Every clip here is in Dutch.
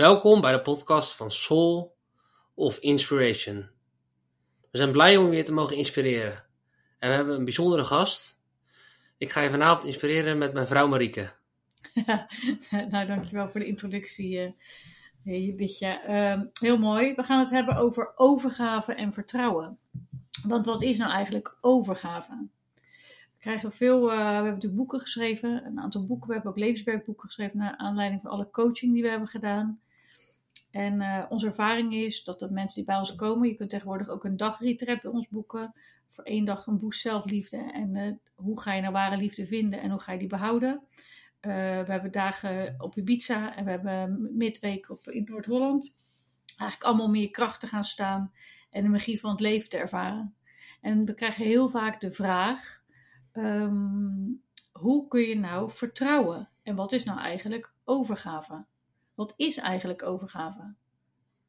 Welkom bij de podcast van Soul of Inspiration. We zijn blij om je weer te mogen inspireren. En we hebben een bijzondere gast. Ik ga je vanavond inspireren met mijn vrouw Marieke. Ja, nou, dankjewel voor de introductie, uh, Judithja. Uh, heel mooi. We gaan het hebben over overgave en vertrouwen. Want wat is nou eigenlijk overgave? We krijgen veel, uh, we hebben natuurlijk boeken geschreven, een aantal boeken. We hebben ook levenswerkboeken geschreven naar aanleiding van alle coaching die we hebben gedaan. En uh, onze ervaring is dat de mensen die bij ons komen, je kunt tegenwoordig ook een dagretreat bij ons boeken. Voor één dag een boost zelfliefde. En uh, hoe ga je nou ware liefde vinden en hoe ga je die behouden? Uh, we hebben dagen op Ibiza en we hebben midweek op, in Noord-Holland. Eigenlijk allemaal meer kracht te gaan staan en de magie van het leven te ervaren. En we krijgen heel vaak de vraag: um, hoe kun je nou vertrouwen? En wat is nou eigenlijk overgave? Wat is eigenlijk overgave?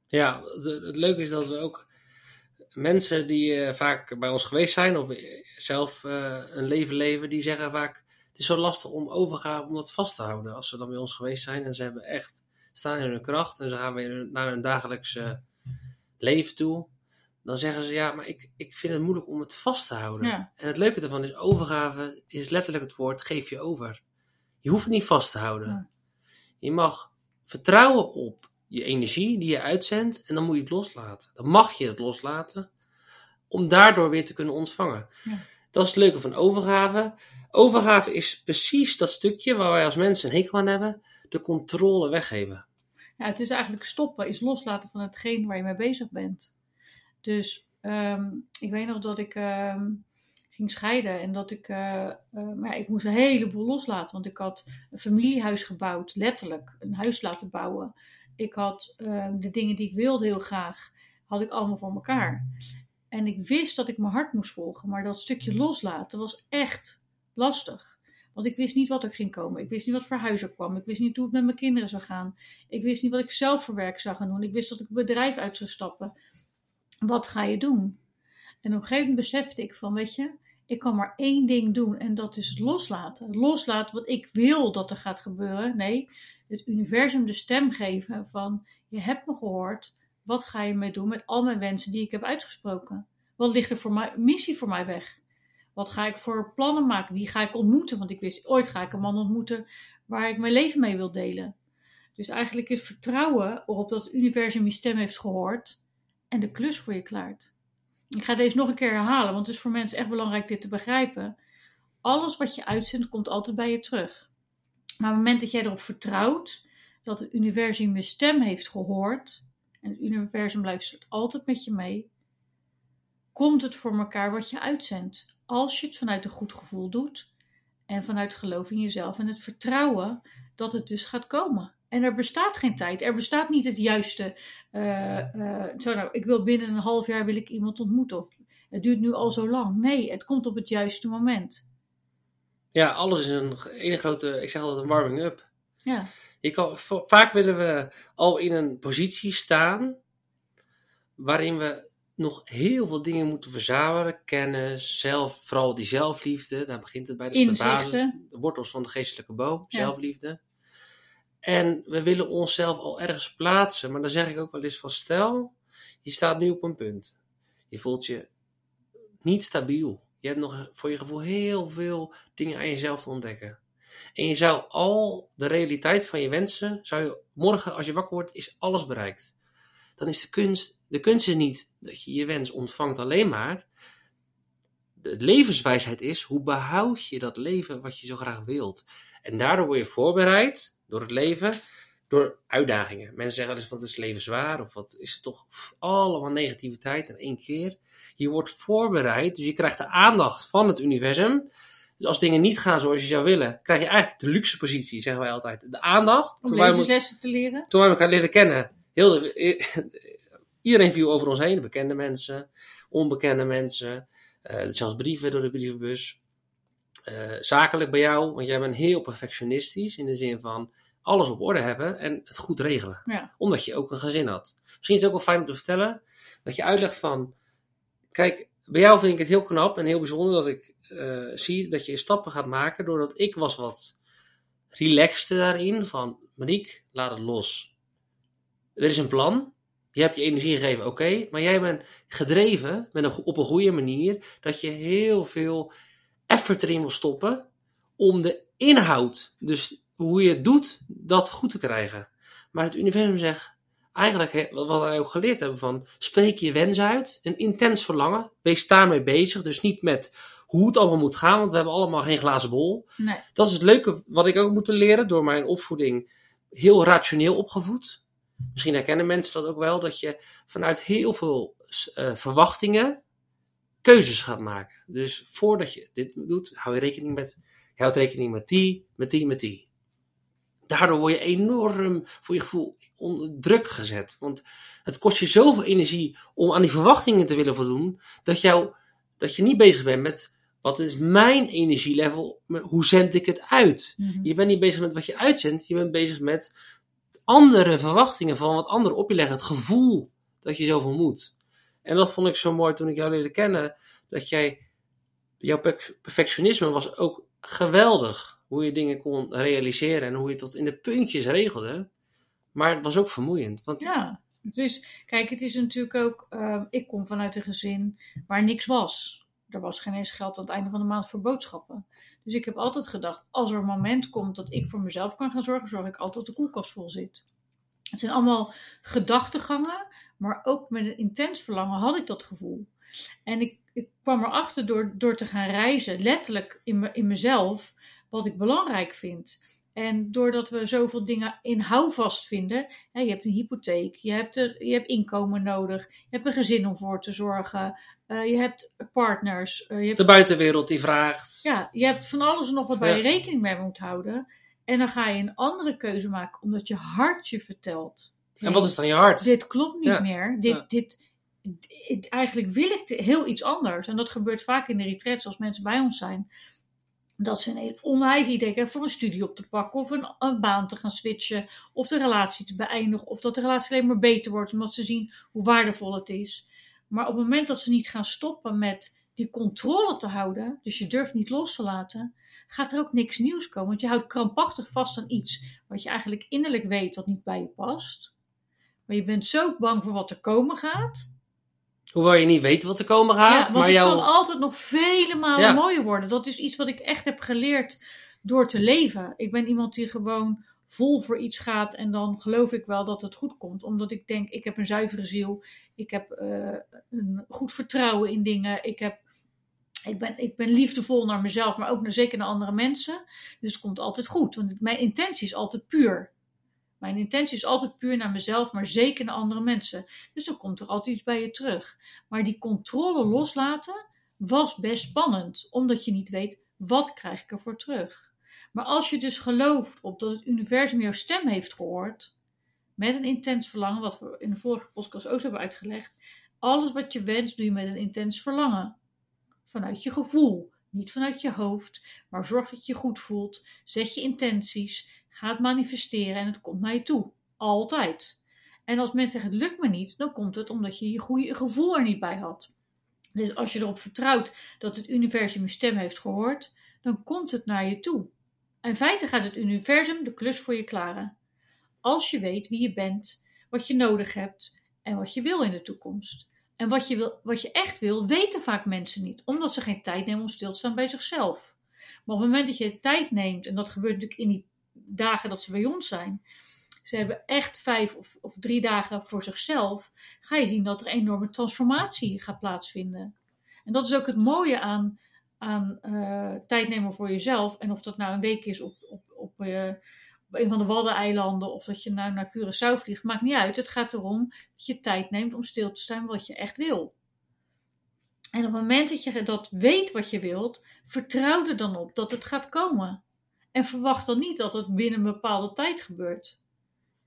Ja, het leuke is dat we ook mensen die uh, vaak bij ons geweest zijn of zelf uh, een leven leven, die zeggen vaak: het is zo lastig om overgave om dat vast te houden. Als ze dan bij ons geweest zijn en ze hebben echt staan in hun kracht en ze gaan weer naar hun dagelijkse leven toe, dan zeggen ze: ja, maar ik, ik vind het moeilijk om het vast te houden. Ja. En het leuke ervan is: overgave is letterlijk het woord geef je over. Je hoeft het niet vast te houden. Ja. Je mag vertrouwen op je energie die je uitzendt en dan moet je het loslaten. Dan mag je het loslaten om daardoor weer te kunnen ontvangen. Ja. Dat is het leuke van overgave. Overgave is precies dat stukje waar wij als mensen een hekel aan hebben, de controle weggeven. Ja, het is eigenlijk stoppen, is loslaten van hetgeen waar je mee bezig bent. Dus um, ik weet nog dat ik um, ging scheiden en dat ik, uh, uh, ja, ik moest een heleboel loslaten. Want ik had een familiehuis gebouwd, letterlijk, een huis laten bouwen. Ik had uh, de dingen die ik wilde heel graag, had ik allemaal voor elkaar. En ik wist dat ik mijn hart moest volgen, maar dat stukje loslaten was echt lastig. Want ik wist niet wat er ging komen. Ik wist niet wat voor huis er kwam. Ik wist niet hoe het met mijn kinderen zou gaan. Ik wist niet wat ik zelf voor werk zou gaan doen. Ik wist dat ik het bedrijf uit zou stappen. Wat ga je doen? En op een gegeven moment besefte ik van, weet je, ik kan maar één ding doen en dat is loslaten. Loslaten wat ik wil dat er gaat gebeuren. Nee, het universum de stem geven van, je hebt me gehoord. Wat ga je mee doen met al mijn wensen die ik heb uitgesproken? Wat ligt er voor mij, missie voor mij weg? Wat ga ik voor plannen maken? Wie ga ik ontmoeten? Want ik wist, ooit ga ik een man ontmoeten waar ik mijn leven mee wil delen. Dus eigenlijk is vertrouwen erop dat het universum je stem heeft gehoord en de klus voor je klaart. Ik ga deze nog een keer herhalen, want het is voor mensen echt belangrijk dit te begrijpen. Alles wat je uitzendt komt altijd bij je terug. Maar op het moment dat jij erop vertrouwt dat het universum je stem heeft gehoord en het universum blijft altijd met je mee, komt het voor elkaar wat je uitzendt. Als je het vanuit een goed gevoel doet en vanuit geloof in jezelf en het vertrouwen dat het dus gaat komen. En er bestaat geen tijd. Er bestaat niet het juiste. Uh, uh, zo nou, ik wil binnen een half jaar wil ik iemand ontmoeten. Of het duurt nu al zo lang. Nee, het komt op het juiste moment. Ja, alles is een ene grote, ik zeg altijd een warming up. Ja. Je kan, vaak willen we al in een positie staan waarin we nog heel veel dingen moeten verzamelen. Kennis, zelf, vooral die zelfliefde. Daar begint het bij. Dat is de basis, de wortels van de geestelijke boom. Ja. Zelfliefde. En we willen onszelf al ergens plaatsen. Maar dan zeg ik ook wel eens van stel, je staat nu op een punt. Je voelt je niet stabiel. Je hebt nog voor je gevoel heel veel dingen aan jezelf te ontdekken. En je zou al de realiteit van je wensen, zou je morgen als je wakker wordt, is alles bereikt. Dan is de kunst, de kunst is niet dat je je wens ontvangt alleen maar. De levenswijsheid is, hoe behoud je dat leven wat je zo graag wilt? En daardoor word je voorbereid door het leven, door uitdagingen. Mensen zeggen dus het is leven zwaar of wat is het toch allemaal negativiteit in één keer. Je wordt voorbereid, dus je krijgt de aandacht van het universum. Dus als dingen niet gaan zoals je zou willen, krijg je eigenlijk de luxe positie, zeggen wij altijd. De aandacht. Om levenslessen te leren. Toen wij elkaar leren kennen, heel de, iedereen viel over ons heen. De bekende mensen, onbekende mensen, uh, zelfs brieven door de brievenbus. Uh, zakelijk bij jou, want jij bent heel perfectionistisch in de zin van alles op orde hebben en het goed regelen. Ja. Omdat je ook een gezin had. Misschien is het ook wel fijn om te vertellen dat je uitlegt van, kijk, bij jou vind ik het heel knap en heel bijzonder dat ik uh, zie dat je stappen gaat maken doordat ik was wat relaxter daarin van, Mariek, laat het los. er is een plan. Je hebt je energie gegeven, oké. maar jij bent gedreven met een, op een goede manier. Dat je heel veel effort erin wil stoppen. Om de inhoud, dus hoe je het doet, dat goed te krijgen. Maar het universum zegt, eigenlijk wat wij ook geleerd hebben van, spreek je wens uit. Een intens verlangen. Wees daarmee bezig. Dus niet met hoe het allemaal moet gaan, want we hebben allemaal geen glazen bol. Nee. Dat is het leuke wat ik ook moet leren door mijn opvoeding heel rationeel opgevoed. Misschien herkennen mensen dat ook wel, dat je vanuit heel veel uh, verwachtingen keuzes gaat maken. Dus voordat je dit doet, hou je rekening met, je houdt rekening met die, met die, met die. Daardoor word je enorm voor je gevoel onder druk gezet. Want het kost je zoveel energie om aan die verwachtingen te willen voldoen, dat, jou, dat je niet bezig bent met wat is mijn energielevel? Hoe zend ik het uit? Mhm. Je bent niet bezig met wat je uitzendt. Je bent bezig met andere verwachtingen van wat anderen op je leggen. Het gevoel dat je zoveel moet. En dat vond ik zo mooi toen ik jou leerde kennen. Dat jij, jouw perfectionisme was ook geweldig. Hoe je dingen kon realiseren en hoe je tot in de puntjes regelde. Maar het was ook vermoeiend. Want Ja, dus kijk, het is natuurlijk ook. eh, ik kom vanuit een gezin waar niks was. Er was geen eens geld aan het einde van de maand voor boodschappen. Dus ik heb altijd gedacht: als er een moment komt dat ik voor mezelf kan gaan zorgen, zorg ik altijd dat de koelkast vol zit. Het zijn allemaal gedachtegangen, maar ook met een intens verlangen had ik dat gevoel. En ik, ik kwam erachter door, door te gaan reizen, letterlijk in, me, in mezelf, wat ik belangrijk vind. En doordat we zoveel dingen in houvast vinden, hè, je hebt een hypotheek, je hebt, er, je hebt inkomen nodig, je hebt een gezin om voor te zorgen, eh, je hebt partners, eh, je hebt de buitenwereld die vraagt. ja, je hebt van alles en nog wat waar Ja. je rekening mee moet houden. En dan ga je een andere keuze maken, omdat je hart je vertelt. En wat is dan je hart? Dit klopt niet Ja. meer. Dit, Ja. dit, dit- eigenlijk wil ik heel iets anders. En dat gebeurt vaak in de retreats als mensen bij ons zijn. Dat ze een onwijs idee voor een studie op te pakken. Of een, een baan te gaan switchen. Of de relatie te beëindigen. Of dat de relatie alleen maar beter wordt. Omdat ze zien hoe waardevol het is. Maar op het moment dat ze niet gaan stoppen met die controle te houden. Dus je durft niet los te laten. Gaat er ook niks nieuws komen. Want je houdt krampachtig vast aan iets. Wat je eigenlijk innerlijk weet wat niet bij je past. Maar je bent zo bang voor wat er komen gaat. Hoewel je niet weet wat er komen gaat. Ja, want maar het jouw... kan altijd nog vele malen Ja. mooier worden. Dat is iets wat ik echt heb geleerd door te leven. Ik ben iemand die gewoon vol voor iets gaat en dan geloof ik wel dat het goed komt. Omdat ik denk, ik heb een zuivere ziel. Ik heb eh, een goed vertrouwen in dingen. Ik, heb, ik, ben, ik ben liefdevol naar mezelf, maar ook naar, zeker naar andere mensen. Dus het komt altijd goed. Want mijn intentie is altijd puur. Mijn intentie is altijd puur naar mezelf, maar zeker naar andere mensen. Dus dan komt er altijd iets bij je terug. Maar die controle loslaten was best spannend, omdat je niet weet wat krijg ik ervoor terug. Maar als je dus gelooft op dat het universum jouw stem heeft gehoord, met een intens verlangen, wat we in de vorige podcast ook hebben uitgelegd, alles wat je wenst doe je met een intens verlangen. Vanuit je gevoel, niet vanuit je hoofd, maar zorg dat je je goed voelt, zet je intenties, ga het manifesteren en het komt naar je toe. Altijd. En als mensen zeggen het lukt me niet, dan komt het omdat je je goede gevoel er niet bij had. Dus als je erop vertrouwt dat het universum je stem heeft gehoord, dan komt het naar je toe. In feite gaat het universum de klus voor je klaren. Als je weet wie je bent, wat je nodig hebt en wat je wil in de toekomst. En wat je, wil, wat je echt wil, weten vaak mensen niet, omdat ze geen tijd nemen om stil te staan bij zichzelf. Maar op het moment dat je tijd neemt, en dat gebeurt natuurlijk in die dagen dat ze bij ons zijn, ze hebben echt vijf of, of drie dagen voor zichzelf, ga je zien dat er een enorme transformatie gaat plaatsvinden. En dat is ook het mooie aan, aan eh, tijd nemen voor jezelf. En of dat nou een week is op, op, op, eh, op een van de Waddeneilanden of dat je nou naar Curaçao vliegt, maakt niet uit. Het gaat erom dat je tijd neemt om stil te staan wat je echt wil. En op het moment dat je dat weet wat je wilt, vertrouw er dan op dat het gaat komen. En verwacht dan niet dat het binnen een bepaalde tijd gebeurt.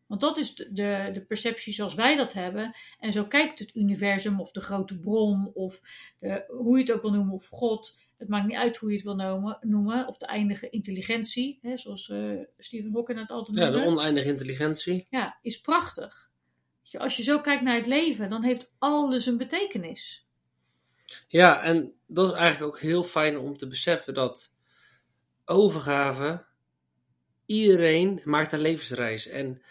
Want dat is de, de, de perceptie zoals wij dat hebben. En zo kijkt het universum of de grote bron of de, hoe je het ook wil noemen of God. Het maakt niet uit hoe je het wil noemen, noemen of de eindige intelligentie, hè, zoals eh, Stephen Hawking het altijd Ja, noemde. de oneindige intelligentie. Ja, is prachtig. Als je zo kijkt naar het leven, dan heeft alles een betekenis. Ja, en dat is eigenlijk ook heel fijn om te beseffen dat overgave, iedereen maakt een levensreis. En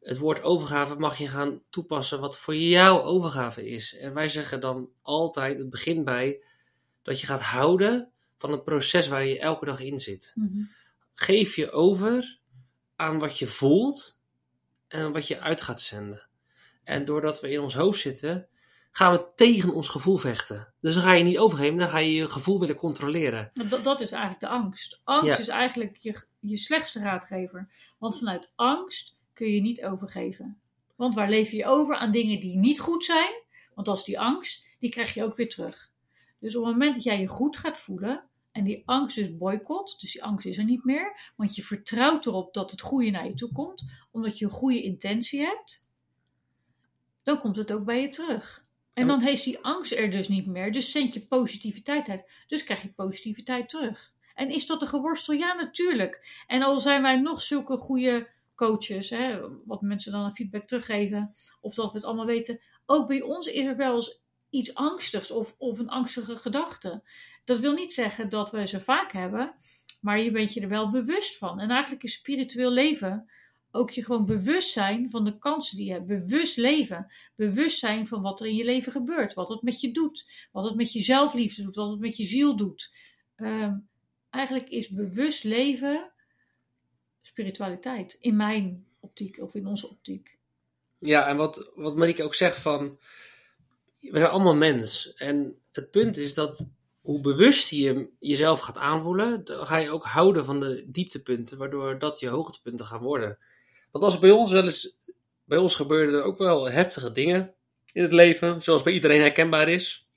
het woord overgave mag je gaan toepassen wat voor jou overgave is. En wij zeggen dan altijd, het begint bij dat je gaat houden van het proces waar je elke dag in zit. Mhm. Geef je over aan wat je voelt en wat je uit gaat zenden. En doordat we in ons hoofd zitten, gaan we tegen ons gevoel vechten. Dus dan ga je niet overgeven, dan ga je je gevoel willen controleren. Dat, dat is eigenlijk de angst. Angst Ja. is eigenlijk je, je slechtste raadgever. Want vanuit angst kun je niet overgeven. Want waar leef je over aan dingen die niet goed zijn? Want als die angst, die krijg je ook weer terug. Dus op het moment dat jij je goed gaat voelen en die angst dus boycott, dus die angst is er niet meer, want je vertrouwt erop dat het goede naar je toe komt, omdat je een goede intentie hebt, dan komt het ook bij je terug. En dan heeft die angst er dus niet meer, dus zend je positiviteit uit. Dus krijg je positiviteit terug. En is dat een geworstel? Ja, natuurlijk. En al zijn wij nog zulke goede coaches, hè, wat mensen dan een feedback teruggeven, of dat we het allemaal weten, ook bij ons is er wel eens iets angstigs of, of een angstige gedachte. Dat wil niet zeggen dat we ze vaak hebben, maar je bent je er wel bewust van. En eigenlijk is spiritueel leven ook je gewoon bewust zijn van de kansen die je hebt. Bewust leven. Bewust zijn van wat er in je leven gebeurt. Wat het met je doet. Wat het met je zelfliefde doet. Wat het met je ziel doet. Ehm, eigenlijk is bewust leven spiritualiteit. In mijn optiek of in onze optiek. Ja, en wat, wat Marieke ook zegt van, we zijn allemaal mens. En het punt is dat hoe bewust je jezelf gaat aanvoelen, dan ga je ook houden van de dieptepunten, waardoor dat je hoogtepunten gaan worden. Want als er bij ons wel eens, bij ons gebeurden er ook wel heftige dingen in het leven, zoals bij iedereen herkenbaar is.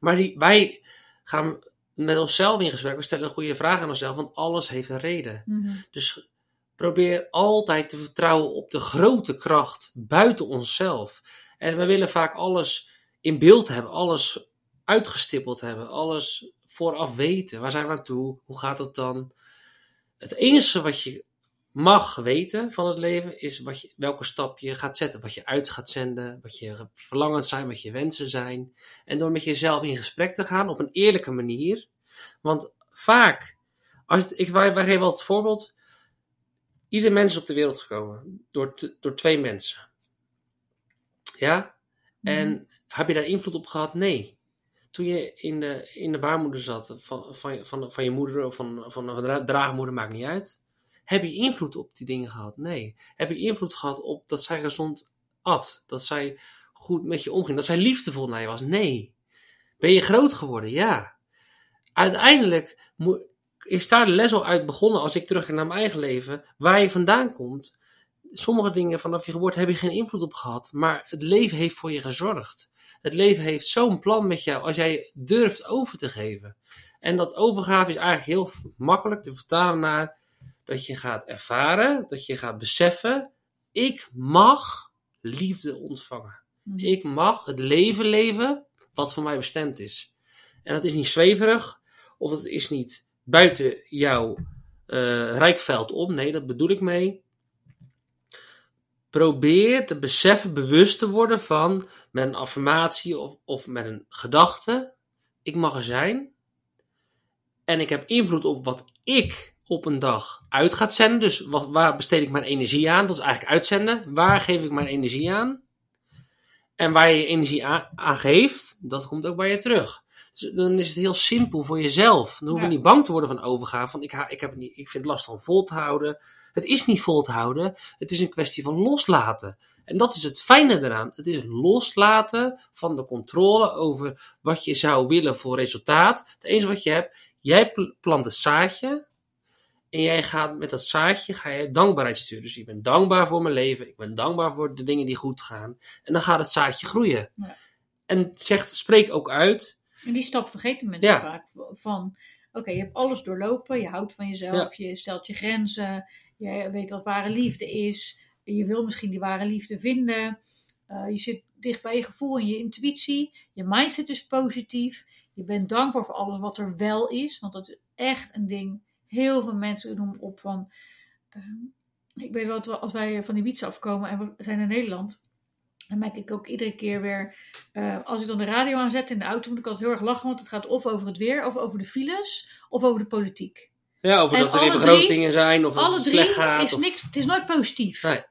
Maar die, wij gaan met onszelf in gesprek, we stellen een goede vraag aan onszelf, want alles heeft een reden. Dus probeer altijd te vertrouwen op de grote kracht buiten onszelf. En we willen vaak alles in beeld hebben, alles uitgestippeld hebben, alles vooraf weten. Waar zijn we aan toe? Hoe gaat het dan? Het enige wat je mag weten van het leven is wat je, welke stap je gaat zetten, wat je uit gaat zenden, wat je verlangens zijn, wat je wensen zijn. En door met jezelf in gesprek te gaan op een eerlijke manier. Want vaak, als het- ik, wij, wij geven wel het voorbeeld, ieder mens is op de wereld gekomen door, door twee mensen. Ja? En heb je daar invloed op gehad? Nee. Toen je in de, in de baarmoeder zat van, van, van, van je moeder of van, van een dra- draagmoeder, maakt niet uit. Heb je invloed op die dingen gehad? Nee. Heb je invloed gehad op dat zij gezond at? Dat zij goed met je omging? Dat zij liefdevol naar je was? Nee. Ben je groot geworden? Ja. Uiteindelijk is daar de les al uit begonnen als ik terug naar mijn eigen leven. Waar je vandaan komt. Sommige dingen vanaf je geboorte heb je geen invloed op gehad. Maar het leven heeft voor je gezorgd. Het leven heeft zo'n plan met jou als jij durft over te geven. En dat overgave is eigenlijk heel makkelijk te vertalen naar dat je gaat ervaren, dat je gaat beseffen: ik mag liefde ontvangen. Mhm. Ik mag het leven leven wat voor mij bestemd is. En dat is niet zweverig, of het is niet buiten jouw eh, rijkveld om. Nee, dat bedoel ik mee. Probeer te beseffen, bewust te worden van met een affirmatie of, of met een gedachte. Ik mag er zijn. En ik heb invloed op wat ik op een dag uit gaat zenden. Dus wat, waar besteed ik mijn energie aan? Dat is eigenlijk uitzenden. Waar geef ik mijn energie aan? En waar je je energie aan, aan geeft, dat komt ook bij je terug. Dus dan is het heel simpel voor jezelf. Dan hoef je Ja. niet bang te worden van overgave. Van ik, ha- ik, heb niet, ik vind het lastig om vol te houden. Het is niet vol te houden. Het is een kwestie van loslaten. En dat is het fijne eraan. Het is loslaten van de controle over wat je zou willen voor resultaat. Het enige wat je hebt, jij pl- plant het zaadje. En jij gaat met dat zaadje ga je dankbaarheid sturen. Dus ik ben dankbaar voor mijn leven. Ik ben dankbaar voor de dingen die goed gaan. En dan gaat het zaadje groeien. Ja. En zegt, spreek ook uit. En die stap vergeten mensen Ja. vaak. Van, oké, je hebt alles doorlopen. Je houdt van jezelf. Je stelt je grenzen. Je weet wat ware liefde is. Je wil misschien die ware liefde vinden. Eh, je zit dicht bij je gevoel en je intuïtie. Je mindset is positief. Je bent dankbaar voor alles wat er wel is. Want dat is echt een ding. Heel veel mensen noemen op van... ehm, ik weet wel, als wij van die wiets afkomen en we zijn in Nederland... Dan merk ik ook iedere keer weer... eh, als ik dan de radio aanzet in de auto... moet ik altijd heel erg lachen. Want het gaat of over het weer, of over de files... of over de politiek. Ja, over En dat er begrotingen zijn of dat het drie slecht gaat. is of- niks... Het is nooit positief. Nee.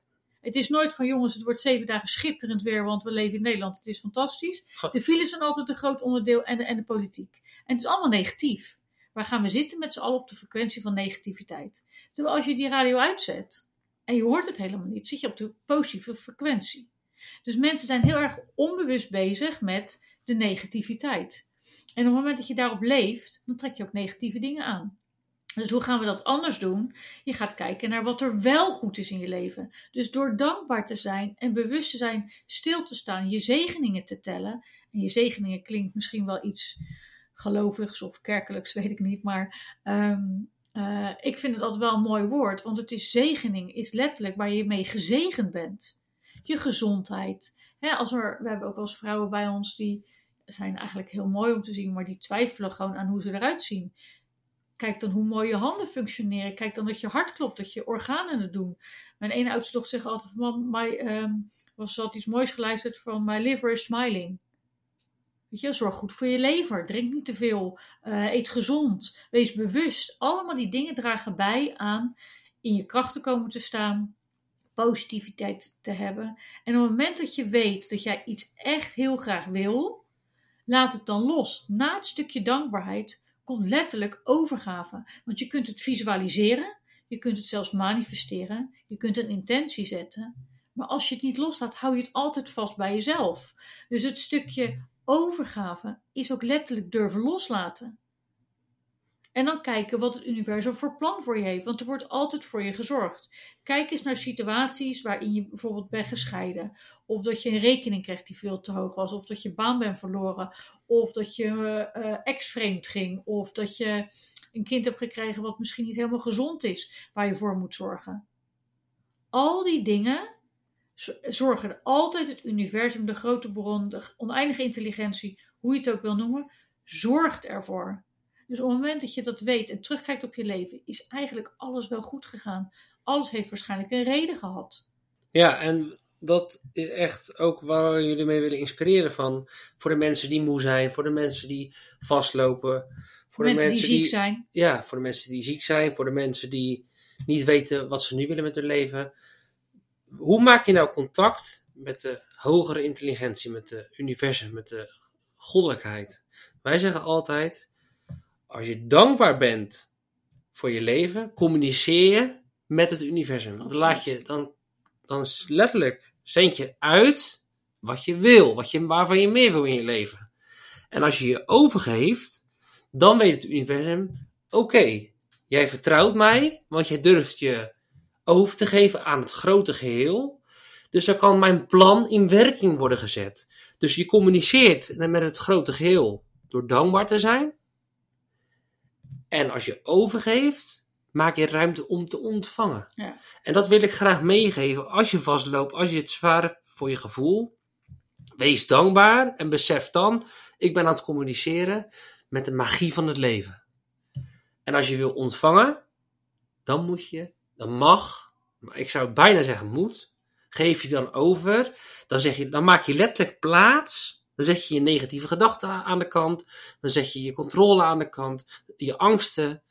Het is nooit van jongens, het wordt zeven dagen schitterend weer, want we leven in Nederland. Het is fantastisch. De files zijn altijd een groot onderdeel en de, en de politiek. En het is allemaal negatief. Waar gaan we zitten met z'n allen op de frequentie van negativiteit? Terwijl als je die radio uitzet en je hoort het helemaal niet, zit je op de positieve frequentie. Dus mensen zijn heel erg onbewust bezig met de negativiteit. En op het moment dat je daarop leeft, dan trek je ook negatieve dingen aan. Dus hoe gaan we dat anders doen? Je gaat kijken naar wat er wel goed is in je leven. Dus door dankbaar te zijn en bewust te zijn, stil te staan, je zegeningen te tellen. En je zegeningen klinkt misschien wel iets gelovigs of kerkelijks, weet ik niet. Maar ehm, eh, ik vind het altijd wel een mooi woord, want het is zegening, is letterlijk waar je mee gezegend bent. Je gezondheid. Als er, we hebben ook wel vrouwen bij ons die zijn eigenlijk heel mooi om te zien, maar die twijfelen gewoon aan hoe ze eruit zien. Kijk dan hoe mooi je handen functioneren. Kijk dan dat je hart klopt, dat je organen het doen. Mijn ene oudste dochter zegt altijd: Mam, my, ehm, was had iets moois geluisterd van My liver is smiling. Weet je, zorg goed voor je lever. Drink niet te veel. eh, eet gezond. Wees bewust. Allemaal die dingen dragen bij aan in je kracht te komen te staan. Positiviteit te hebben. En op het moment dat je weet dat jij iets echt heel graag wil, laat het dan los. Na het stukje dankbaarheid komt letterlijk overgave. Want je kunt het visualiseren. Je kunt het zelfs manifesteren. Je kunt een intentie zetten. Maar als je het niet loslaat, hou je het altijd vast bij jezelf. Dus het stukje overgave is ook letterlijk durven loslaten. En dan kijken wat het universum voor plan voor je heeft. Want er wordt altijd voor je gezorgd. Kijk eens naar situaties waarin je bijvoorbeeld bent gescheiden. Of dat je een rekening krijgt die veel te hoog was. Of dat je baan bent verloren. Of dat je eh, ex-vreemd ging. Of dat je een kind hebt gekregen wat misschien niet helemaal gezond is. Waar je voor moet zorgen. Al die dingen zorgen altijd het universum, de grote bron, de oneindige intelligentie, hoe je het ook wil noemen, zorgt ervoor. Dus op het moment dat je dat weet en terugkijkt op je leven, is eigenlijk alles wel goed gegaan. Alles heeft waarschijnlijk een reden gehad. Ja, en dat is echt ook waar we jullie mee willen inspireren van. Voor de mensen die moe zijn, voor de mensen die vastlopen. Voor de mensen die ziek zijn. Ja, voor de mensen die ziek zijn, voor de mensen die niet weten wat ze nu willen met hun leven. Hoe maak je nou contact met de hogere intelligentie, met de universum, met de goddelijkheid? Wij zeggen altijd, als je dankbaar bent voor je leven, communiceer je met het universum. Dan laat je, dan, dan letterlijk zend je uit wat je wil, wat je, waarvan je meer wil in je leven. En als je je overgeeft, dan weet het universum, oké, jij vertrouwt mij, want jij durft je over te geven aan het grote geheel. Dus dan kan mijn plan in werking worden gezet. Dus je communiceert met het grote geheel door dankbaar te zijn. En als je overgeeft, maak je ruimte om te ontvangen. Ja. En dat wil ik graag meegeven. Als je vastloopt, als je het zwaar hebt voor je gevoel, wees dankbaar en besef dan, ik ben aan het communiceren met de magie van het leven. En als je wil ontvangen, dan moet je, dan mag, maar ik zou bijna zeggen moet, geef je dan over, dan, zeg je, dan maak je letterlijk plaats, dan zet je je negatieve gedachten aan de kant, dan zet je je controle aan de kant, je angsten,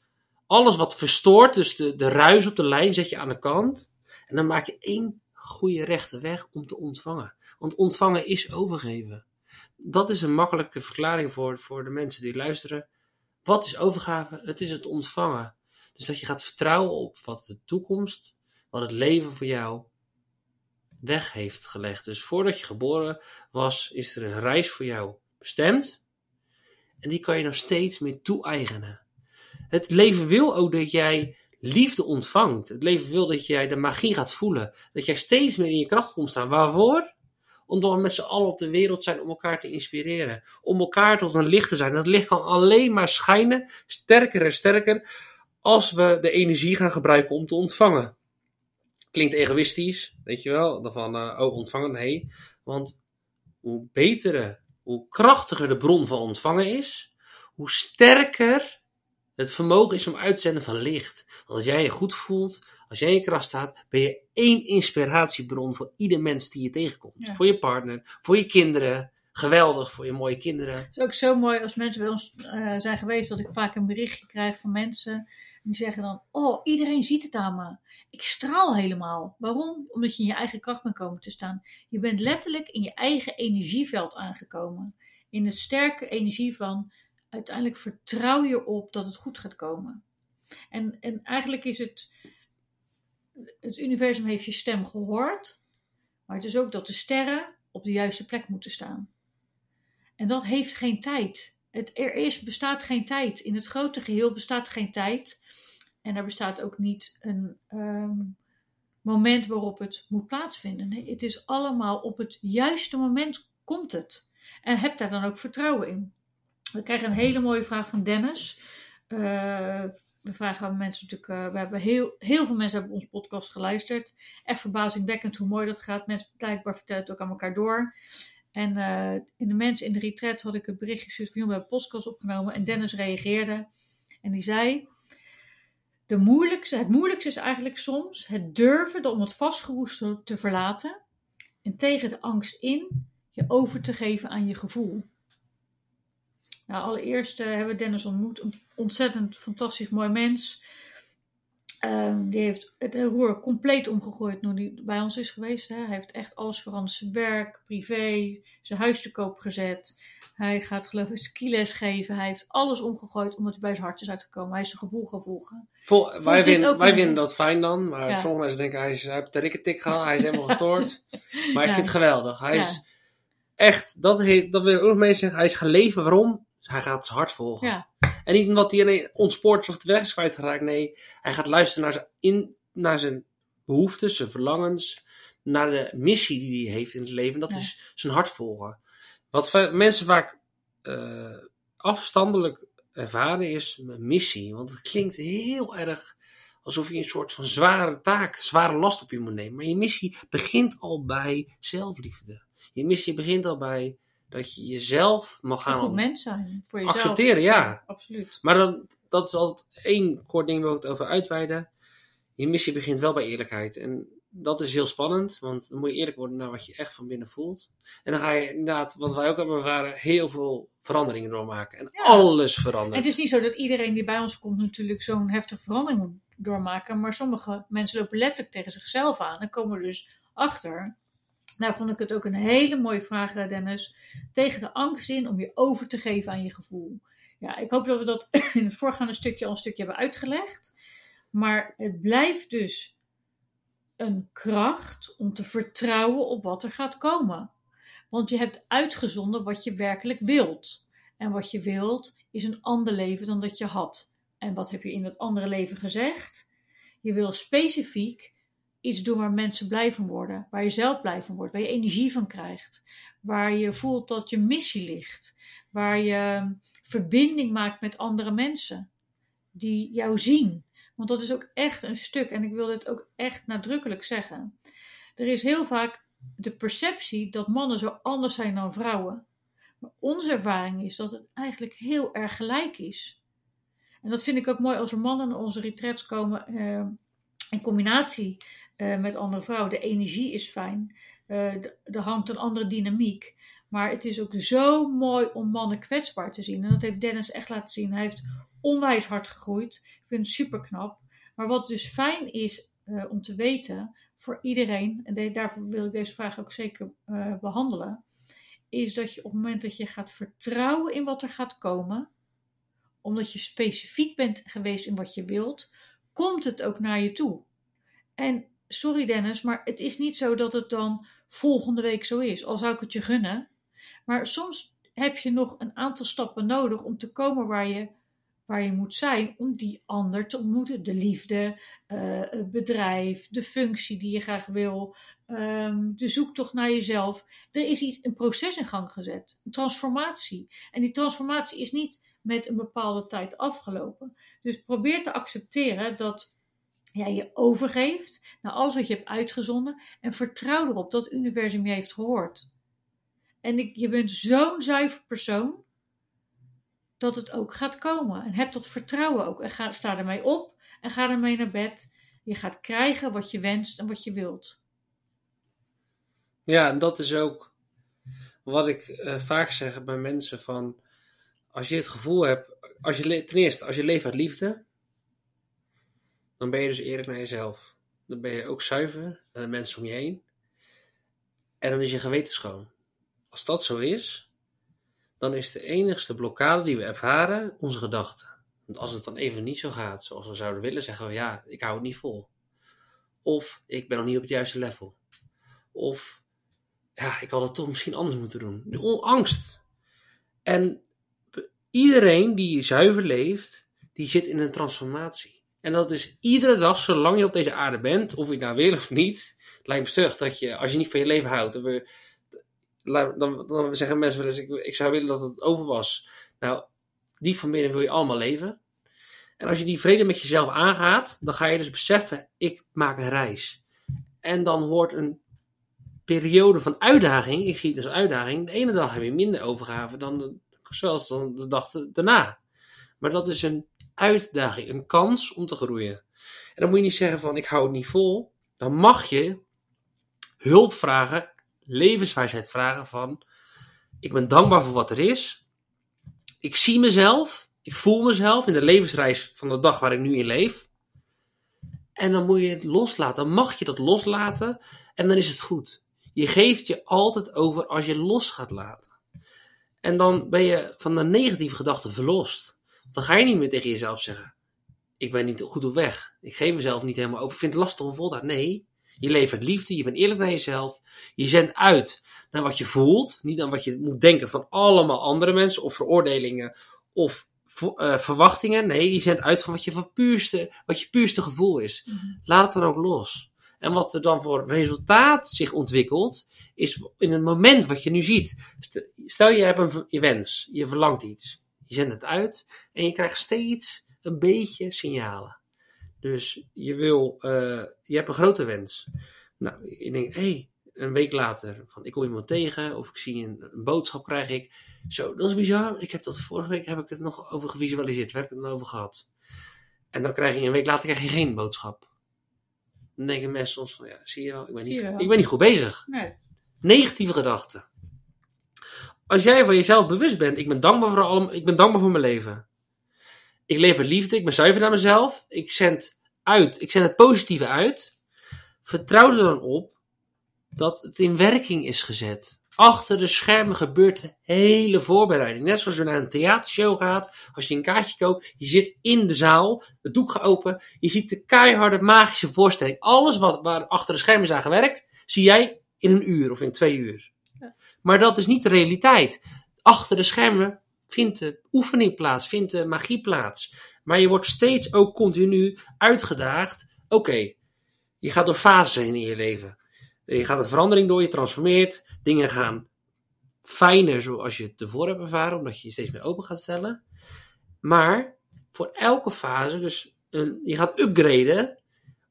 alles wat verstoort, dus de, de ruis op de lijn zet je aan de kant, en dan maak je één goede rechte weg om te ontvangen. Want ontvangen is overgeven. Dat is een makkelijke verklaring voor, voor de mensen die luisteren. Wat is overgave? Het is het ontvangen. Dus dat je gaat vertrouwen op wat de toekomst, wat het leven voor jou weg heeft gelegd. Dus voordat je geboren was, is er een reis voor jou bestemd. En die kan je nog steeds meer toe-eigenen. Het leven wil ook dat jij liefde ontvangt. Het leven wil dat jij de magie gaat voelen. Dat jij steeds meer in je kracht komt staan. Waarvoor? Omdat we met z'n allen op de wereld zijn om elkaar te inspireren. Om elkaar tot een licht te zijn. Dat licht kan alleen maar schijnen, sterker en sterker, als we de energie gaan gebruiken om te ontvangen. Klinkt egoïstisch, weet je wel, dan van, uh, oh ontvangen, nee. Want hoe betere, hoe krachtiger de bron van ontvangen is, hoe sterker het vermogen is om uit te zenden van licht. Want als jij je goed voelt, als jij in je kracht staat, ben je één inspiratiebron voor ieder mens die je tegenkomt. Ja. Voor je partner, voor je kinderen. Geweldig voor je mooie kinderen. Het is ook zo mooi als mensen bij ons uh, zijn geweest dat ik vaak een berichtje krijg van mensen Die zeggen dan, oh, iedereen ziet het aan me. Ik straal helemaal. Waarom? Omdat je in je eigen kracht bent komen te staan. Je bent letterlijk in je eigen energieveld aangekomen. In de sterke energie van, uiteindelijk vertrouw je op dat het goed gaat komen. En, en eigenlijk is het, het universum heeft je stem gehoord. Maar het is ook dat de sterren op de juiste plek moeten staan. En dat heeft geen tijd. Het, er is, bestaat geen tijd. In het grote geheel bestaat geen tijd. En er bestaat ook niet een ehm, moment waarop het moet plaatsvinden. Nee, het is allemaal op het juiste moment komt het. En heb daar dan ook vertrouwen in. We krijgen een hele mooie vraag van Dennis. Uh, we vragen aan mensen natuurlijk, uh, we hebben heel, heel veel mensen hebben onze podcast geluisterd. Echt verbazingwekkend hoe mooi dat gaat. Mensen blijkbaar vertellen het ook aan elkaar door. En uh, in de mensen in de retreat had ik het berichtje gestuurd van, joh, we podcast opgenomen. En Dennis reageerde en die zei, de moeilijkste, het moeilijkste is eigenlijk soms het durven om het vastgeroeste te verlaten. En tegen de angst in je over te geven aan je gevoel. Nou, allereerst uh, hebben we Dennis ontmoet. Een ontzettend fantastisch mooi mens. Uh, die heeft het roer compleet omgegooid toen hij bij ons is geweest. Hè. Hij heeft echt alles veranderd. Zijn werk, privé, zijn huis te koop gezet. Hij gaat geloof ik skiles geven. Hij heeft alles omgegooid omdat hij bij zijn hart is uitgekomen. Hij is zijn gevoel gaan volgen. Vol, wij vinden, wij vinden dat fijn dan. Maar ja. sommige mensen denken hij, is, hij heeft de rikketik gehad. Hij is helemaal gestoord. Maar ik ja. vind het geweldig. Hij is echt, dat, heet, dat wil ik ook nog mee zeggen. Hij is gaan leven. Waarom? hij gaat zijn hart volgen. Ja. En niet omdat hij alleen ontspoort of de weg is kwijtgeraakt. Nee, hij gaat luisteren naar zijn, in, naar zijn behoeftes, zijn verlangens. Naar de missie die hij heeft in het leven. Dat ja. is zijn hart volgen. Wat mensen vaak uh, afstandelijk ervaren is een missie. Want het klinkt heel erg alsof je een soort van zware taak, zware last op je moet nemen. Maar je missie begint al bij zelfliefde. Je missie begint al bij dat je jezelf mag gaan. Een goed mens zijn voor jezelf. Accepteren, ja. ja absoluut. Maar dan, dat is altijd één kort ding waar ik het over uitweiden. Je missie begint wel bij eerlijkheid. En dat is heel spannend, want dan moet je eerlijk worden naar wat je echt van binnen voelt. En dan ga je inderdaad, wat wij ook hebben ervaren, heel veel veranderingen doormaken. En ja. alles verandert. En het is niet zo dat iedereen die bij ons komt natuurlijk zo'n heftige verandering moet doormaken. Maar sommige mensen lopen letterlijk tegen zichzelf aan en komen dus achter nou vond ik het ook een hele mooie vraag, Dennis. Tegen de angst in om je over te geven aan je gevoel. Ja, ik hoop dat we dat in het voorgaande stukje al een stukje hebben uitgelegd. Maar het blijft dus een kracht om te vertrouwen op wat er gaat komen. Want je hebt uitgezonden wat je werkelijk wilt. En wat je wilt is een ander leven dan dat je had. En wat heb je in dat andere leven gezegd? Je wil specifiek iets doen waar mensen blij van worden, waar je zelf blij van wordt, waar je energie van krijgt, waar je voelt dat je missie ligt, waar je verbinding maakt met andere mensen die jou zien. Want dat is ook echt een stuk, en ik wil dit ook echt nadrukkelijk zeggen. Er is heel vaak de perceptie dat mannen zo anders zijn dan vrouwen. Maar onze ervaring is dat het eigenlijk heel erg gelijk is. En dat vind ik ook mooi als er mannen naar onze retreats komen uh, in combinatie uh, met andere vrouwen. De energie is fijn. Uh, er hangt een andere dynamiek. Maar het is ook zo mooi om mannen kwetsbaar te zien. En dat heeft Dennis echt laten zien. Hij heeft onwijs hard gegroeid. Ik vind het super knap. Maar wat dus fijn is uh, om te weten voor iedereen, en daarvoor wil ik deze vraag ook zeker behandelen, is dat je op het moment dat je gaat vertrouwen in wat er gaat komen, omdat je specifiek bent geweest in wat je wilt, komt het ook naar je toe. En sorry Dennis, maar het is niet zo dat het dan volgende week zo is. Al zou ik het je gunnen. Maar soms heb je nog een aantal stappen nodig om te komen waar je, waar je moet zijn. Om die ander te ontmoeten. De liefde, uh, het bedrijf, de functie die je graag wil. Um, de zoektocht naar jezelf. Er is iets, een proces in gang gezet. Een transformatie. En die transformatie is niet met een bepaalde tijd afgelopen. Dus probeer te accepteren dat ja, je overgeeft naar alles wat je hebt uitgezonden en vertrouw erop dat het universum je heeft gehoord. En ik, je bent zo'n zuiver persoon dat het ook gaat komen. En heb dat vertrouwen ook. En ga, sta ermee op en ga ermee naar bed. Je gaat krijgen wat je wenst en wat je wilt. Ja, en dat is ook wat ik uh, vaak zeg bij mensen van... Als je het gevoel hebt... Als je, ten eerste, als je leeft uit liefde dan ben je dus eerlijk naar jezelf. Dan ben je ook zuiver naar de mensen om je heen. En dan is je geweten schoon. Als dat zo is, dan is de enigste blokkade die we ervaren onze gedachten. Want als het dan even niet zo gaat zoals we zouden willen, zeggen we ja, ik hou het niet vol. Of ik ben nog niet op het juiste level. Of ja, ik had het toch misschien anders moeten doen. De angst. En iedereen die zuiver leeft, die zit in een transformatie. En dat is iedere dag, zolang je op deze aarde bent, of je nou wil of niet. Lijkt me stug dat je, als je niet van je leven houdt, dan, we, dan, dan zeggen mensen wel eens, ik, ik zou willen dat het over was. Nou, die van binnen wil je allemaal leven. En als je die vrede met jezelf aangaat, dan ga je dus beseffen, ik maak een reis. En dan hoort een periode van uitdaging, ik zie het als uitdaging, de ene dag heb je minder overgave dan zoals dan de dag daarna. Maar dat is een uitdaging, een kans om te groeien. En dan moet je niet zeggen van ik hou het niet vol. Dan mag je hulp vragen, levenswijsheid vragen van ik ben dankbaar voor wat er is. Ik zie mezelf, ik voel mezelf in de levensreis van de dag waar ik nu in leef. En dan moet je het loslaten. Dan mag je dat loslaten en dan is het goed. Je geeft je altijd over als je los gaat laten. En dan ben je van de negatieve gedachten verlost. Dan ga je niet meer tegen jezelf zeggen: Ik ben niet goed op weg. Ik geef mezelf niet helemaal over. Ik vind het lastig om vol te Nee, je levert liefde. Je bent eerlijk naar jezelf. Je zendt uit naar wat je voelt. Niet aan wat je moet denken van allemaal andere mensen of veroordelingen of uh, verwachtingen. Nee, je zendt uit van wat je, van puurste, wat je puurste gevoel is. Mhm. Laat het dan ook los. En wat er dan voor resultaat zich ontwikkelt, is in het moment wat je nu ziet. Stel je hebt een je wens, je verlangt iets. Je zendt het uit en je krijgt steeds een beetje signalen. Dus je wil, uh, je hebt een grote wens. Nou, je denkt, hé, hey, een week later, van ik kom iemand tegen of ik zie een, een, boodschap, krijg ik. Zo, dat is bizar. Ik heb dat vorige week heb ik het nog over gevisualiseerd. Waar heb ik het over gehad? En dan krijg je een week later krijg je geen boodschap. Dan denken mensen soms van, ja, zie je wel, ik ben, niet, ik ben niet goed bezig. Nee. Negatieve gedachten. Als jij van jezelf bewust bent, ik ben dankbaar voor, ik ben dankbaar voor mijn leven. Ik met liefde, ik ben zuiver naar mezelf. Ik zend uit, ik zend het positieve uit. Vertrouw er dan op dat het in werking is gezet. Achter de schermen gebeurt de hele voorbereiding. Net zoals je naar een theatershow gaat. Als je een kaartje koopt, je zit in de zaal, het doek gaat open. Je ziet de keiharde magische voorstelling. Alles wat waar achter de schermen is aan gewerkt, zie jij in een uur of in twee uur. Maar dat is niet de realiteit. Achter de schermen vindt de oefening plaats, vindt de magie plaats. Maar je wordt steeds ook continu uitgedaagd. Oké, je gaat door fases heen in je leven. Je gaat een verandering door, je transformeert. Dingen gaan fijner zoals je het tevoren hebt ervaren, omdat je je steeds meer open gaat stellen. Maar voor elke fase, dus een, je gaat upgraden,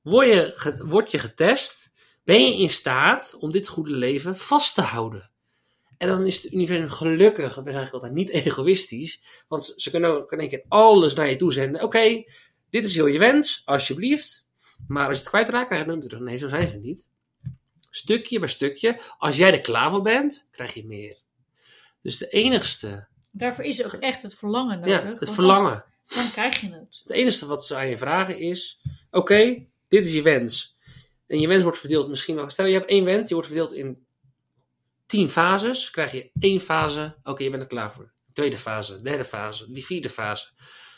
word je, word je getest, ben je in staat om dit goede leven vast te houden. En dan is het universum gelukkig, dat is eigenlijk altijd niet egoïstisch, want ze kunnen ook in één keer alles naar je toe zenden. Oké, dit is heel je wens, alsjeblieft. Maar als je het kwijtraakt, krijg je het terug. Nee, zo zijn ze niet stukje bij stukje. Als jij er klaar voor bent, krijg je meer. Dus de enigste. Daarvoor is ook echt het verlangen nodig. Ja, het verlangen. dan krijg je het. Het enige wat ze aan je vragen is: oké, dit is je wens. En je wens wordt verdeeld misschien wel. Stel je hebt één wens, die wordt verdeeld in tien fases. Krijg je één fase, oké, je bent er klaar voor. Tweede fase, derde fase, die vierde fase.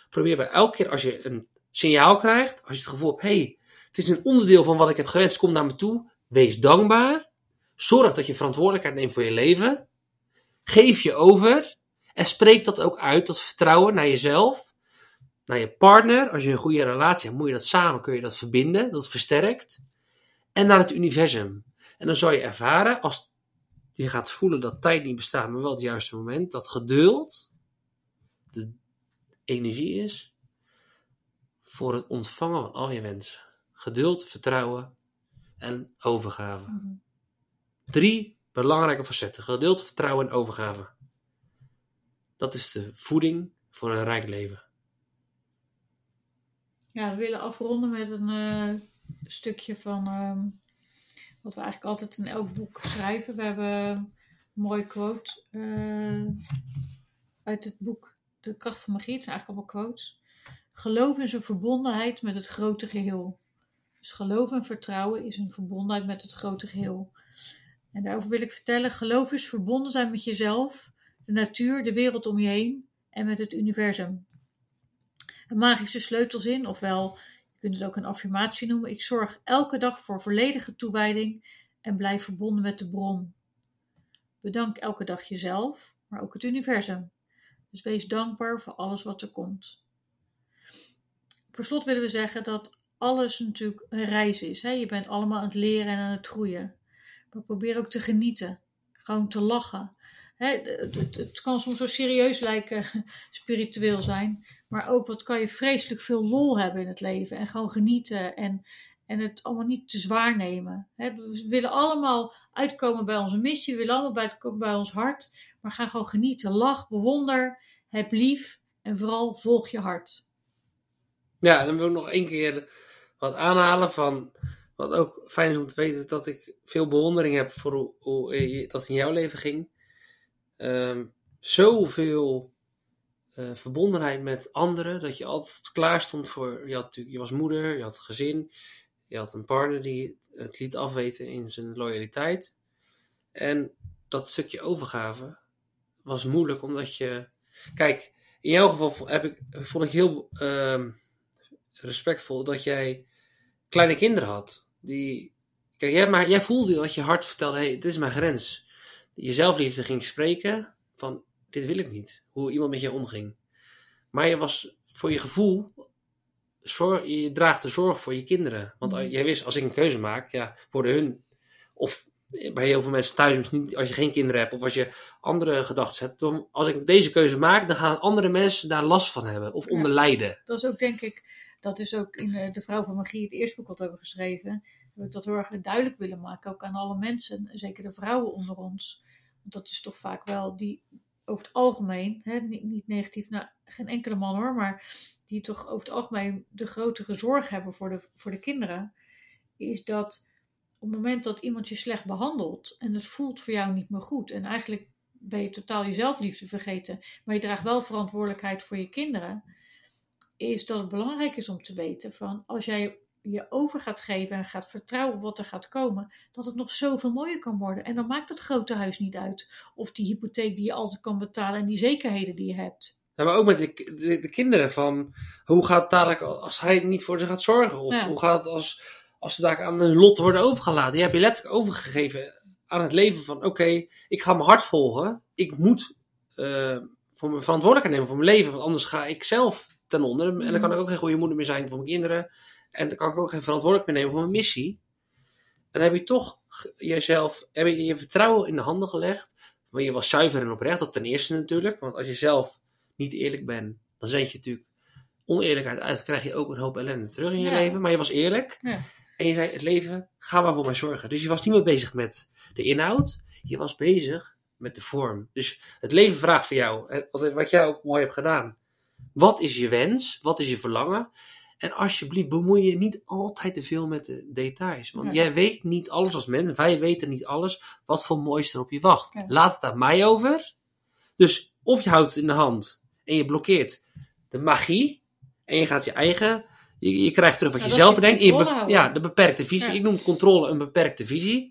Probeer bij elke keer als je een signaal krijgt, als je het gevoel hebt: hey, het is een onderdeel van wat ik heb gewenst, kom naar me toe. Wees dankbaar. Zorg dat je verantwoordelijkheid neemt voor je leven. Geef je over. En spreek dat ook uit, dat vertrouwen naar jezelf. Naar je partner. Als je een goede relatie hebt, moet je dat samen, kun je dat verbinden. Dat versterkt. En naar het universum. En dan zal je ervaren, als je gaat voelen dat tijd niet bestaat, maar wel het juiste moment, dat geduld de energie is voor het ontvangen van al je wensen. Geduld, vertrouwen en overgave. Mhm. Drie belangrijke facetten: geduld, vertrouwen en overgave. Dat is de voeding voor een rijk leven. Ja, we willen afronden met een uh, stukje van uh, wat we eigenlijk altijd in elk boek schrijven. We hebben een mooie quote uh, uit het boek De kracht van magie. Het zijn eigenlijk allemaal quotes. Geloof is een verbondenheid met het grote geheel. Dus geloof en vertrouwen is een verbondenheid met het grote geheel. En daarover wil ik vertellen: geloof is verbonden zijn met jezelf, de natuur, de wereld om je heen en met het universum. Een magische sleutelzin, ofwel je kunt het ook een affirmatie noemen. Ik zorg elke dag voor volledige toewijding en blijf verbonden met de bron. Bedank elke dag jezelf, maar ook het universum. Dus wees dankbaar voor alles wat er komt. Per slot willen we zeggen dat alles natuurlijk een reis is. Hè? Je bent allemaal aan het leren en aan het groeien. Maar probeer ook te genieten. Gewoon te lachen. Het, kan soms zo serieus lijken, spiritueel zijn. Maar ook wat kan je vreselijk veel lol hebben in het leven. En gewoon genieten. En, en het allemaal niet te zwaar nemen. We willen allemaal uitkomen bij onze missie. We willen allemaal bij, bij ons hart. Maar ga gewoon genieten. Lach, bewonder, heb lief. En vooral volg je hart. Ja, dan wil ik nog één keer wat aanhalen van. Wat ook fijn is om te weten, dat ik veel bewondering heb voor hoe, hoe dat in jouw leven ging. Um, zoveel uh, verbondenheid met anderen, dat je altijd klaar stond voor. Je, had, je was moeder, je had gezin, je had een partner die het liet afweten in zijn loyaliteit. En dat stukje overgave was moeilijk, omdat je. Kijk, in jouw geval heb ik, vond ik heel. Uh, respectvol dat jij kleine kinderen had. Die, kijk, jij, maar jij voelde dat je hart vertelde: hé, hey, dit is mijn grens. Je zelfliefde ging spreken van: dit wil ik niet. Hoe iemand met je omging. Maar je was voor je gevoel. Zorg, je draagt de zorg voor je kinderen. Want mm. jij wist, als ik een keuze maak, ja, worden hun. Of bij heel veel mensen thuis, niet als je geen kinderen hebt of als je andere gedachten hebt. Dan, als ik deze keuze maak, dan gaan andere mensen daar last van hebben of onder lijden. Dat is ook denk ik dat is ook in eh, De Vrouw van Magie, het eerste boek wat we hebben geschreven, heb ik dat heel erg duidelijk willen maken, ook aan alle mensen, zeker de vrouwen onder ons. Dat is toch vaak wel die, over het algemeen, hè, niet, niet negatief naar geen enkele man hoor, maar die toch over het algemeen de grotere zorg hebben voor de, voor de kinderen, is dat op het moment dat iemand je slecht behandelt en het voelt voor jou niet meer goed en eigenlijk ben je totaal je zelfliefde vergeten, maar je draagt wel verantwoordelijkheid voor je kinderen, is dat het belangrijk is om te weten van als jij je over gaat geven en gaat vertrouwen op wat er gaat komen, dat het nog zoveel mooier kan worden. En dan maakt het grote huis niet uit. Of die hypotheek die je altijd kan betalen en die zekerheden die je hebt. Ja, maar ook met de, de, kinderen van hoe gaat het dadelijk als hij niet voor ze gaat zorgen? Of hoe gaat het als, als ze daar aan hun lot worden overgelaten? Je hebt je letterlijk overgegeven aan het leven van oké, ik ga mijn hart volgen. Ik moet uh, voor mijn verantwoordelijkheid nemen voor mijn leven, want anders ga ik zelf ten onder. En dan kan ik ook geen goede moeder meer zijn voor mijn kinderen. En dan kan ik ook geen verantwoordelijkheid meer nemen voor mijn missie. En dan heb je toch jezelf, heb je je vertrouwen in de handen gelegd. Maar je was zuiver en oprecht, dat ten eerste natuurlijk. Want als je zelf niet eerlijk bent, dan zend je natuurlijk oneerlijkheid uit. Dan krijg je ook een hoop ellende terug in je leven. Maar je was eerlijk. Ja. En je zei, het leven, ga maar voor mij zorgen. Dus je was niet meer bezig met de inhoud. Je was bezig met de vorm. Dus het leven vraagt van jou, wat jij ook mooi hebt gedaan. Wat is je wens? Wat is je verlangen? En alsjeblieft, bemoei je niet altijd te veel met de details. Want jij weet niet alles als mens. Wij weten niet alles wat voor moois er op je wacht. Laat het aan mij over. Dus of je houdt het in de hand en je blokkeert de magie. En je gaat je eigen. Je, je krijgt terug wat je zelf bedenkt. ja, de beperkte visie. Ik noem controle een beperkte visie.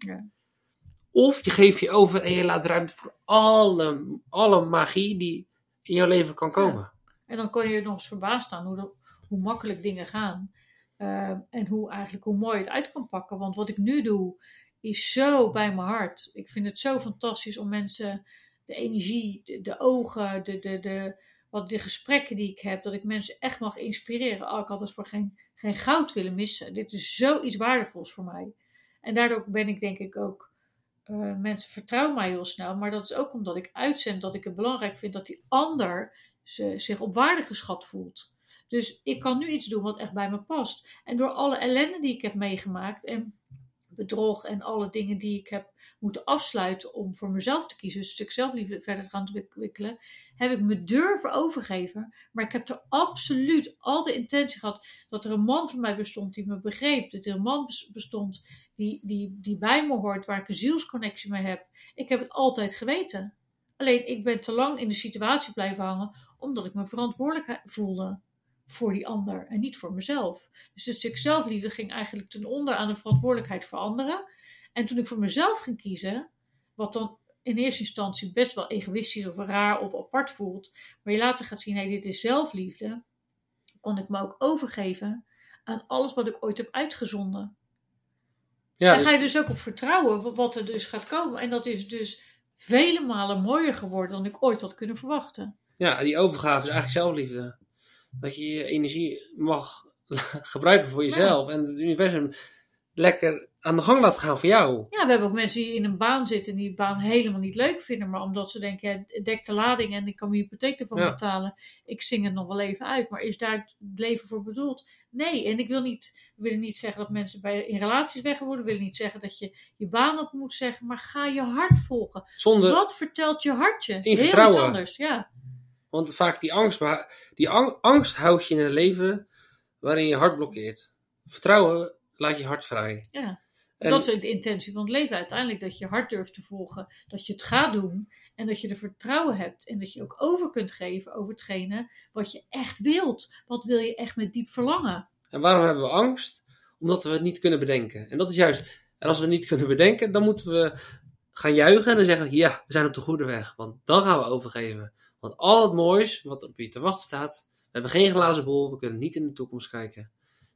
Of je geeft je over en je laat ruimte voor alle, alle magie die in jouw leven kan komen. En dan kan je nog eens verbaasd staan hoe, hoe makkelijk dingen gaan. Uh, en hoe eigenlijk hoe mooi het uit kan pakken. Want wat ik nu doe, is zo bij mijn hart. Ik vind het zo fantastisch om mensen de energie, de, ogen, de, de, de, wat de gesprekken die ik heb, dat ik mensen echt mag inspireren. Oh, ik had het voor geen, geen goud willen missen. Dit is zoiets waardevols voor mij. En daardoor ben ik denk ik ook. Uh, mensen vertrouwen mij heel snel, maar dat is ook omdat ik uitzend dat ik het belangrijk vind dat die ander zich op waarde geschat voelt. Dus ik kan nu iets doen wat echt bij me past. En door alle ellende die ik heb meegemaakt en bedrog en alle dingen die ik heb moeten afsluiten om voor mezelf te kiezen, dus een stuk zelfliefde verder te gaan ontwikkelen, heb ik me durven overgeven. Maar ik heb er absoluut altijd intentie gehad dat er een man voor mij bestond die me begreep. Dat er een man bestond die, die, die bij me hoort, waar ik een zielsconnectie mee heb. Ik heb het altijd geweten. Alleen ik ben te lang in de situatie blijven hangen omdat ik me verantwoordelijk voelde. Voor die ander en niet voor mezelf. Dus het stuk zelfliefde ging eigenlijk ten onder aan de verantwoordelijkheid voor anderen. En toen ik voor mezelf ging kiezen, wat dan in eerste instantie best wel egoïstisch of raar of apart voelt, maar je later gaat zien, nee, dit is zelfliefde, kon ik me ook overgeven aan alles wat ik ooit heb uitgezonden. Ja, Daar dus- ga je dus ook op vertrouwen wa- wat er dus gaat komen. En dat is dus vele malen mooier geworden dan ik ooit had kunnen verwachten. ja, die overgave is eigenlijk zelfliefde. Dat je je energie mag gebruiken voor jezelf en het universum lekker aan de gang laat gaan voor jou. Ja, we hebben ook mensen die in een baan zitten en die die baan helemaal niet leuk vinden. Maar omdat ze denken, ja, het dekt de lading en ik kan mijn hypotheek ervan Ja. betalen. Ik zing het nog wel even uit. Maar is daar het leven voor bedoeld? Nee, en ik wil niet, willen niet zeggen dat mensen bij, in relaties weg worden. We willen niet zeggen dat je je baan op moet zeggen. Maar ga je hart volgen. Zonder, Wat vertelt je hartje? In Heel iets anders, ja. Want vaak die angst, die ang- angst houdt je in een leven waarin je hart blokkeert. Vertrouwen laat je hart vrij. ja. En- Dat is de intentie van het leven uiteindelijk. Dat je je hart durft te volgen. Dat je het gaat doen. En dat je er vertrouwen hebt. En dat je ook over kunt geven over hetgene wat je echt wilt. Wat wil je echt met diep verlangen? En waarom hebben we angst? Omdat we het niet kunnen bedenken. En dat is juist, en als we het niet kunnen bedenken, dan moeten we gaan juichen en dan zeggen we, ja, we zijn op de goede weg. Want dan gaan we overgeven. Want al het moois wat op je te wachten staat, we hebben geen glazen bol, we kunnen niet in de toekomst kijken.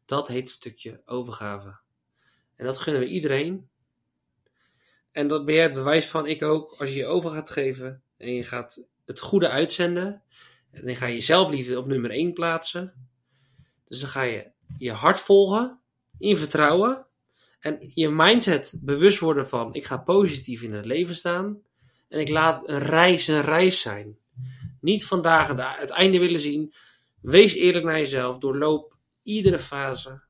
Dat heet stukje overgave. En dat gunnen we iedereen. En dat ben jij het bewijs van, ik ook, als je je over gaat geven en je gaat het goede uitzenden. En dan ga je zelfliefde op nummer 1 plaatsen. Dus dan ga je je hart volgen, in vertrouwen. En je mindset bewust worden van, ik ga positief in het leven staan. En ik laat een reis een reis zijn. Niet vandaag het- einde willen zien. Wees eerlijk naar jezelf. Doorloop iedere fase.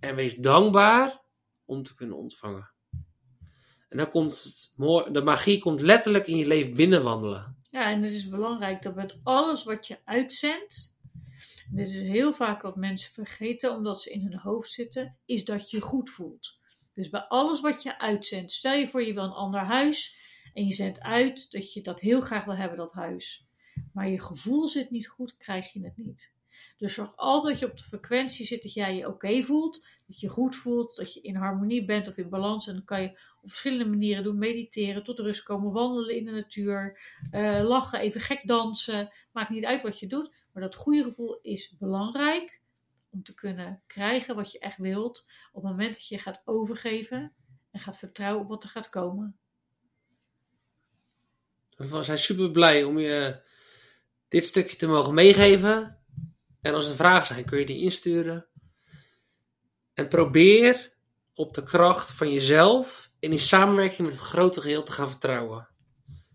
En wees dankbaar om te kunnen ontvangen. En dan komt het de magie komt letterlijk in je leven binnenwandelen. Ja, en het is belangrijk dat met alles wat je uitzendt. en Dit is heel vaak wat mensen vergeten omdat ze in hun hoofd zitten. Is dat je goed voelt. Dus bij alles wat je uitzendt. Stel je voor je wil een ander huis. En je zendt uit dat je dat heel graag wil hebben, dat huis. Maar je gevoel zit niet goed, krijg je het niet. Dus zorg altijd dat je op de frequentie zit dat jij je oké voelt. Dat je goed voelt, dat je in harmonie bent of in balans. En dan kan je op verschillende manieren doen. Mediteren, tot rust komen, wandelen in de natuur. eh, lachen, even gek dansen. Maakt niet uit wat je doet. Maar dat goede gevoel is belangrijk om te kunnen krijgen wat je echt wilt. Op het moment dat je gaat overgeven en gaat vertrouwen op wat er gaat komen. We zijn super blij om je dit stukje te mogen meegeven. En als er vragen zijn, kun je die insturen. En probeer op de kracht van jezelf en in samenwerking met het grote geheel te gaan vertrouwen.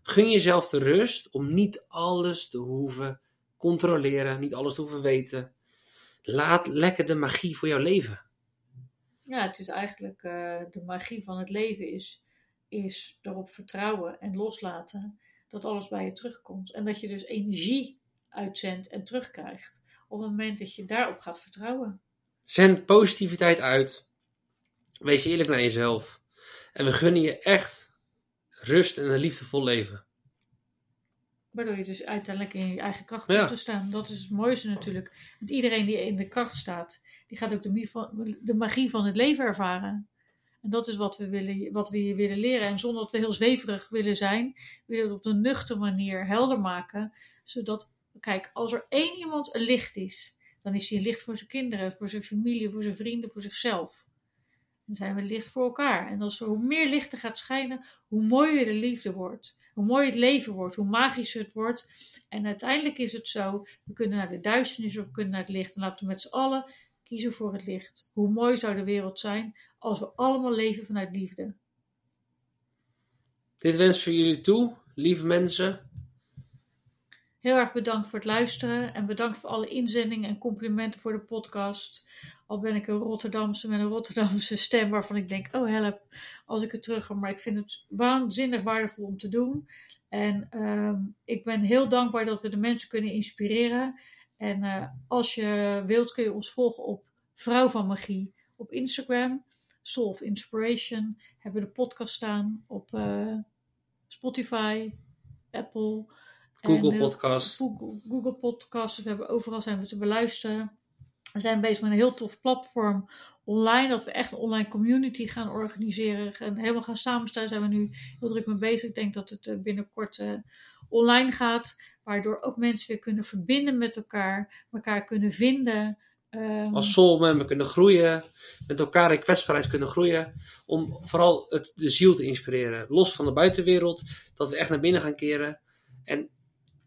Gun jezelf de rust om niet alles te hoeven controleren, niet alles te hoeven weten. Laat lekker de magie voor jouw leven. Ja, het is eigenlijk eh, de magie van het leven is, is erop vertrouwen en loslaten dat alles bij je terugkomt. En dat je dus energie uitzendt en terugkrijgt. Op het moment dat je daarop gaat vertrouwen. Zend positiviteit uit. Wees eerlijk naar jezelf. En we gunnen je echt rust en een liefdevol leven. Waardoor je dus uiteindelijk in je eigen kracht Ja. komt te staan. Dat is het mooiste natuurlijk. Want iedereen die in de kracht staat, die gaat ook de magie van het leven ervaren. En dat is wat we, willen, wat we je willen leren. En zonder dat we heel zweverig willen zijn, willen we het op een nuchter manier helder maken. Zodat, kijk, als er één iemand een licht is, dan is hij een licht voor zijn kinderen, voor zijn familie, voor zijn vrienden, voor zichzelf. Dan zijn we licht voor elkaar. En als er hoe meer licht er gaat schijnen, hoe mooier de liefde wordt. Hoe mooier het leven wordt, hoe magischer het wordt. En uiteindelijk is het zo, we kunnen naar de duisternis of we kunnen naar het licht. En laten we met z'n allen kiezen voor het licht. Hoe mooi zou de wereld zijn als we allemaal leven vanuit liefde. Dit wens ik voor jullie toe, lieve mensen. Heel erg bedankt voor het luisteren en bedankt voor alle inzendingen en complimenten voor de podcast. Al ben ik een Rotterdamse met een Rotterdamse stem waarvan ik denk, oh help, als ik het terug ga. Maar ik vind het waanzinnig waardevol om te doen. En ehm, ik ben heel dankbaar dat we de mensen kunnen inspireren. En eh, als je wilt kun je ons volgen op Vrouw van Magie op Instagram. Soul of Inspiration hebben we de podcast staan op eh, Spotify, Apple. Google en Podcast. Google, Google Podcasts. We hebben overal zijn we te beluisteren. we zijn bezig met een heel tof platform online. Dat we echt een online community gaan organiseren. En helemaal gaan samenstellen. Daar zijn we nu heel druk mee bezig. Ik denk dat het eh, binnenkort uh, online gaat. Waardoor ook mensen weer kunnen verbinden met elkaar. Elkaar kunnen vinden. Um, Als soulmember kunnen groeien. Met elkaar in kwetsbaarheid kunnen groeien. Om vooral het, de ziel te inspireren. Los van de buitenwereld. Dat we echt naar binnen gaan keren. En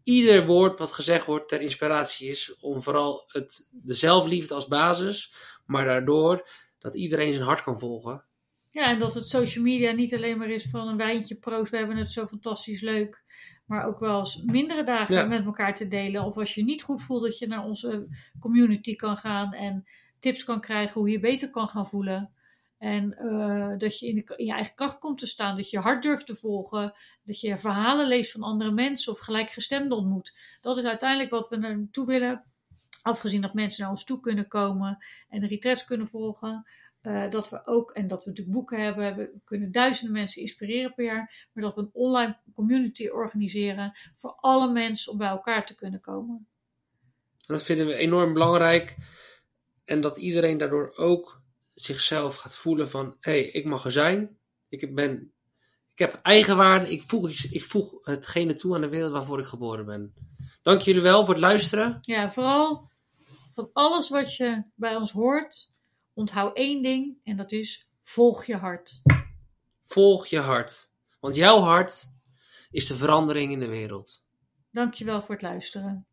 ieder woord wat gezegd wordt ter inspiratie is. Om vooral het, de zelfliefde als basis. Maar daardoor dat iedereen zijn hart kan volgen. Ja, en dat het social media niet alleen maar is van een wijntje proost. We hebben het zo fantastisch leuk. Maar ook wel eens mindere dagen Ja. met elkaar te delen. Of als je niet goed voelt, dat je naar onze community kan gaan. En tips kan krijgen hoe je je beter kan gaan voelen. En eh, dat je in, de, in je eigen kracht komt te staan. Dat je je hart durft te volgen. Dat je verhalen leest van andere mensen. Of gelijkgestemden ontmoet. Dat is uiteindelijk wat we naartoe willen. Afgezien dat mensen naar ons toe kunnen komen. En de retreats kunnen volgen. Uh, dat we ook, en dat we natuurlijk boeken hebben, we kunnen duizenden mensen inspireren per jaar, maar dat we een online community organiseren voor alle mensen om bij elkaar te kunnen komen. Dat vinden we enorm belangrijk. En dat iedereen daardoor ook zichzelf gaat voelen van, hé, hey, ik mag er zijn. Ik, ben, ik heb eigenwaarde. Ik voeg, ik voeg hetgene toe aan de wereld waarvoor ik geboren ben. Dank jullie wel voor het luisteren. Ja, vooral van alles wat je bij ons hoort, onthoud één ding en dat is volg je hart. Volg je hart. Want jouw hart is de verandering in de wereld. Dankjewel voor het luisteren.